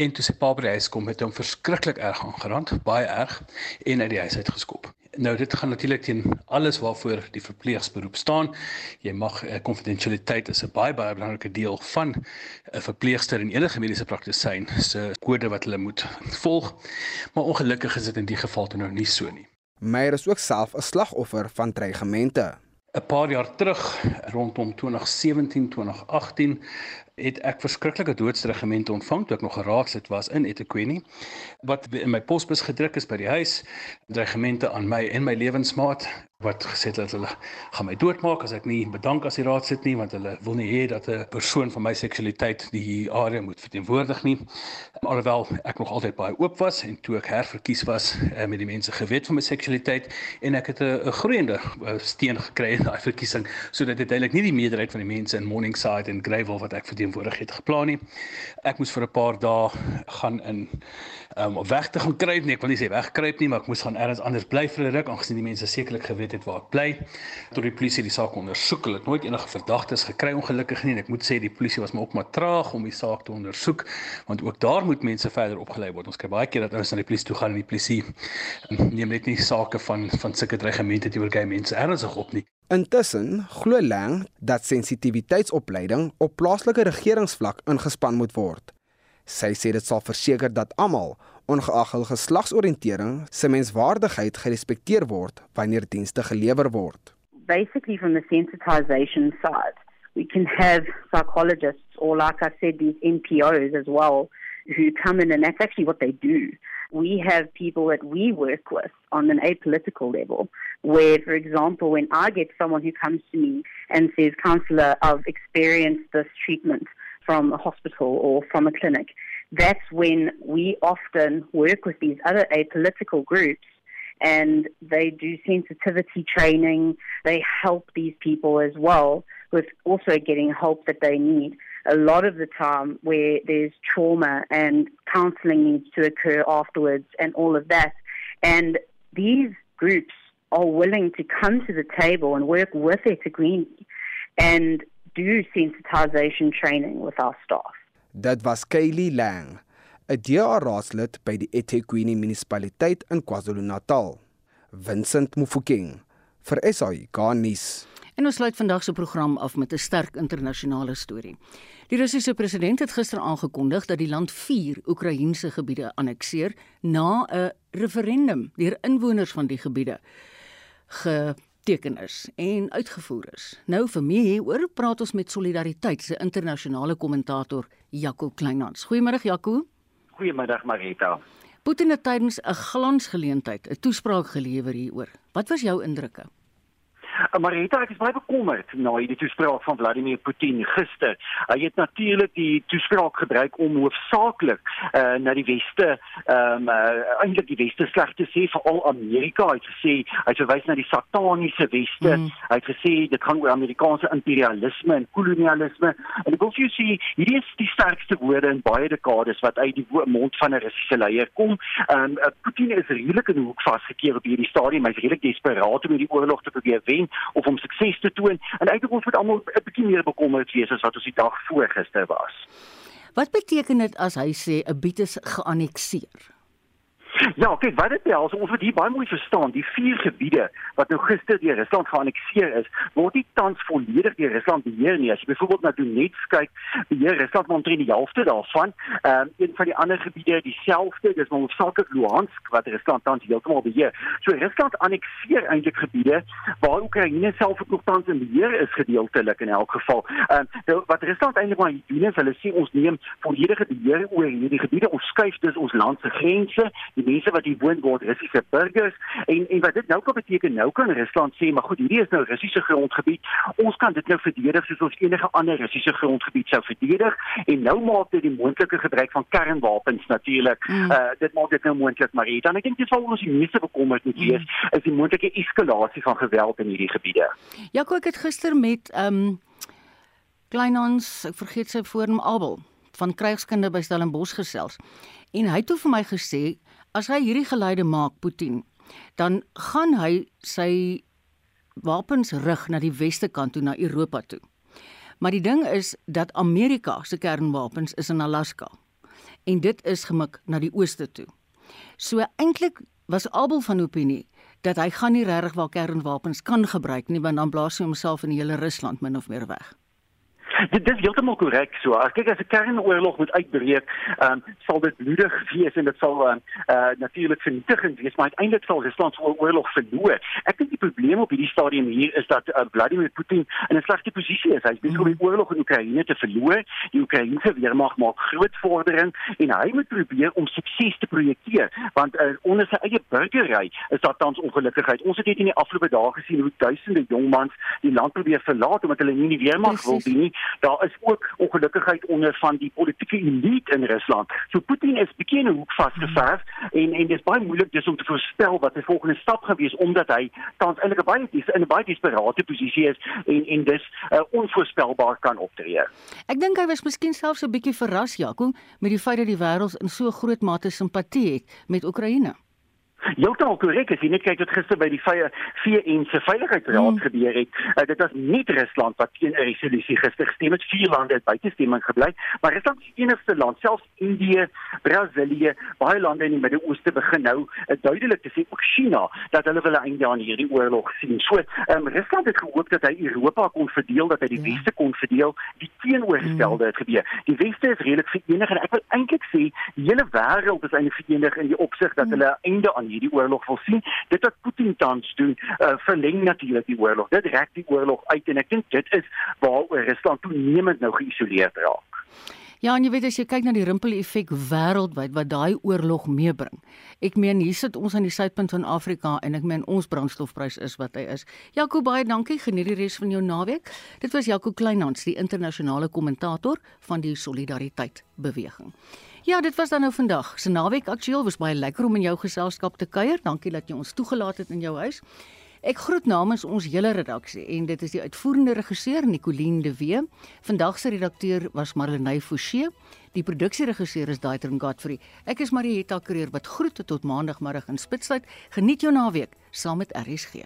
En toe sy pa by die huis kom, het hom verskriklik erg aangerand, baie erg en uit die huis uit geskop. Nou dit gaan natuurlik teen alles waarvoor die verpleegsberoep staan. Jy mag uh, konfidensialiteit is 'n baie baie belangrike deel van 'n uh, verpleegster en enige mediese praktisyn se kode wat hulle moet volg. Maar ongelukkig is dit in die geval toe nou nie so nie. Meyer is ook self 'n slagoffer van dreigemente. 'n paar jaar terug rondom 2017 2018 het ek verskriklike doodsregimente ontvang toe ek nog 'n raadslid was in eThekwini wat in my posbus gedruk is by die huis regimente aan my en my lewensmaat wat gesê het dat hulle gaan my doodmaak as ek nie bedank as die raad sit nie want hulle wil nie hê dat 'n persoon van my seksualiteit die area moet verteenwoordig nie. Alhoewel ek nog altyd baie oop was en toe ek herverkies was eh, met die mense geweet van my seksualiteit en ek het 'n groeiende eh, steen gekry in daai verkiesing sodat dit eintlik nie die meerderheid van die mense in Morningside en Greyville wat ek verteenwoordig het geplan nie. Ek moes vir 'n paar dae gaan in um, om weg te gaan kruip nie. Ek wil nie sê wegkruip nie, maar ek moes gaan elders anders bly vir 'n ruk aangesien die mense sekerlik geweet het waar ek bly. Tot die polisie die saak ondersoek. Hulle het nooit enige verdagtes gekry ongelukkig nie en ek moet sê die polisie was maar ook maar traag om die saak te ondersoek want ook daar moet mense verder opgelei word. Ons kry baie keer dat ons na die polisie toe gaan en die polisie neem net nie sake van van sulke dreigemente teenoor gay mense ernstig op nie. Intussen glo Lang dat sensitiwiteitsopleiding op plaaslike regeringsvlak ingespan moet word. Sy sê dit sal verseker dat almal, ongeag hul geslagsoriëntering, se menswaardigheid gerespekteer word wanneer dienste gelewer word. Basically from the sensitization side, we can have psychologists or like I said these NPOs as well who come in and that's actually what they do. We have people that we work with on an apolitical level where for example when I get someone who comes to me and says counselor I've experienced this treatment from a hospital or from a clinic, that's when we often work with these other apolitical groups and they do sensitivity training. They help these people as well with also getting help that they need. A lot of the time, where there's trauma and counseling needs to occur afterwards, and all of that. And these groups are willing to come to the table and work with Greenby and do sensitization training with our staff. Dit was Kaylee Lang, 'n DA-raadslid by die eThekwini munisipaliteit in KwaZulu-Natal. Vincent Mufokeng vir SAI Garnis. En ons sluit vandag se program af met 'n sterk internasionale storie. Die Russiese president het gister aangekondig dat die land 4 Oekraïense gebiede annekteer na 'n referendum deur inwoners van die gebiede geteken is en uitgevoer is. Nou vir meer hieroor praat ons met Solidariteit se internasionale kommentator Jaco Kleinhans. Goeiemôre Jaco. Goeiemôre Marita. Putin het tydens 'n glansgeleentheid 'n toespraak gelewer hieroor. Wat was jou indrukke? Uh, Marita, ek is baie bekommerd na hierdie toespraak van Vladimir Putin gister. Hy het natuurlik die toespraak gebruik om hoofsaaklik uh, na die weste, ehm um, uh, eintlik die weste sleg te sê vir al Amerika. Hy het gesê hy verwys na die sataniese weste. Mm. Hy het gesê dit gaan oor Amerikaanse imperialisme en kolonialisme. En ek wil vir jou sê hierdie is die sterkste woorde in baie dekades wat uit die mond van 'n Russiese leier kom. Ehm um, uh, Putin is redelik in 'n hoek vasgekeer op hierdie stadium. Hy's redelik desperaat om hierdie oorlog te probeer wen of om sukses te toon en eintlik ons moet almal 'n bietjie meer bekommerd wees as wat ons die dag voor gister was. Wat beteken dit as hy sê 'n gebied is geannekteer? Ja, kyk, wat dit behels, ons moet hier baie mooi verstaan, die vier gebiede wat nou gister deur Rusland geannekteer is, word nie tans volledig deur Rusland beheer nie. As jy byvoorbeeld na Donetsk kyk, beheer Rusland omtrent die helfte daarvan. Ehm um, een van die ander gebiede dieselfde, dis maar hoofsaaklik Luhansk wat Rusland tans heeltemal beheer. So Rusland annekteer eintlik gebiede waar Oekraïne self ook nog tans in beheer is gedeeltelik in elk geval. Ehm um, wat Rusland eintlik maar doen is hulle sê ons neem volledige beheer oor hierdie gebiede. Ons skuif dus ons land se grense die mense wat hier woon word Russiese burgers. En en wat dit nou kan beteken nou kan Rusland sê maar goed hierdie is nou Russiese grondgebied. Ons kan dit nou verdedig soos ons enige ander Russiese grondgebied sou verdedig. En nou maak dit die moontlike gebruik van kernwapens natuurlik mm. uh, dit maak dit nou moontlik maar hier. Dan ek dink dit sal ons die meeste bekommerd moet wees mm. is die moontlike eskalasie van geweld in hierdie gebiede. Ja ek het gister met um Kleinhans ek vergeet sy voornaam Abel van krygskunde by Stellenbosch gesels. En hy het toe vir my gesê as hy hierdie geleide maak Putin, dan gaan hy sy wapens rig na die weste kant toe na Europa toe. Maar die ding is dat Amerika se kernwapens is in Alaska en dit is gemik na die ooste toe. So eintlik was Abel van opinie dat hy gaan nie regtig wel kernwapens kan gebruik nie want dan blaas hy homself in die hele Rusland min of meer weg. Dit is heeltemal korrek so. As kyk as 'n kernoorlog moet uitbreek, um, sal dit bloedig wees en dit sal ehm uh, natuurlik vernietigend wees, maar uiteindelik sal Rusland 'n oorlog verloor. Ek dink die probleem op hierdie stadium hier is dat uh, Vladimir Putin in 'n slegte posisie is. Hy is besig om die oorlog in Oekraïne te verloor. Die Oekraïense weermag maak groot vordering en hy moet probeer om sukses te projekteer, want uh, onder sy eie burgery is daar tans ongelukkigheid. Ons het dit in die afgelope dae gesien hoe duisende jong mans die land probeer verlaat omdat hulle nie die weermag wil dien nie. Daar is ook ongelukkigheid onder van die politieke elite in Rusland. So Putin is bietjie in 'n hoek vasgeverf en en dit is baie moeilik dus om te voorspel wat sy volgende stap gaan wees omdat hy tans eintlik baie dis in 'n baie desperate posisie is en en dis uh, onvoorspelbaar kan optree. Ek dink hy was miskien selfs 'n bietjie verras Jaco met die feit dat die wêreld in so groot mate simpatie het met Oekraïne. Heeltemal korrek as jy net kyk wat gister by die VN se veiligheidsraad mm. gebeur het. Uh, dit was nie Rusland wat teen 'n resolusie gister gestem het. Vier lande het buite stemming gebly, maar Rusland is die enigste land, selfs Indië, Brasilië, baie lande in die Midde-Ooste begin nou uh, duidelik te sê ook China dat hulle wil 'n einde aan hierdie oorlog sien. So, um, Rusland het gehoop dat hy Europa kon verdeel, dat hy die ja. Weste kon verdeel. Die teenoorgestelde het gebeur. Die Weste is redelik verenig en ek wil eintlik sê die hele wêreld is eintlik verenig in die opsig dat mm. hulle 'n einde aan hierdie oorlog wil sien. Dit wat Putin tans doen, uh, verleng natuurlik die oorlog. Dit rek die oorlog uit en ek dink dit is waaroor Rusland toenemend nou geïsoleerd raak. Ja, en jy weet as jy kyk na die rimpel-effek wêreldwyd wat daai oorlog meebring. Ek meen hier sit ons aan die suidpunt van Afrika en ek meen ons brandstofprys is wat hy is. Jaco baie dankie. Geniet die res van jou naweek. Dit was Jaco Kleinhans, die internasionale kommentator van die Solidariteit beweging. Ja, dit was dan nou vandag. Se naweek aktueel was baie lekker om in jou geselskap te kuier. Dankie dat jy ons toegelaat het in jou huis. Ek groet namens ons hele redaksie en dit is die uitvoerende regisseur Nicoline de Wee. Vandag se redakteur was Marlenae Forsie. Die produksieregisseur is Daitron Godfrey. Ek is Marieta Kreer wat groet tot maandagmiddag in Spitsbergen. Geniet jou naweek saam met RSG.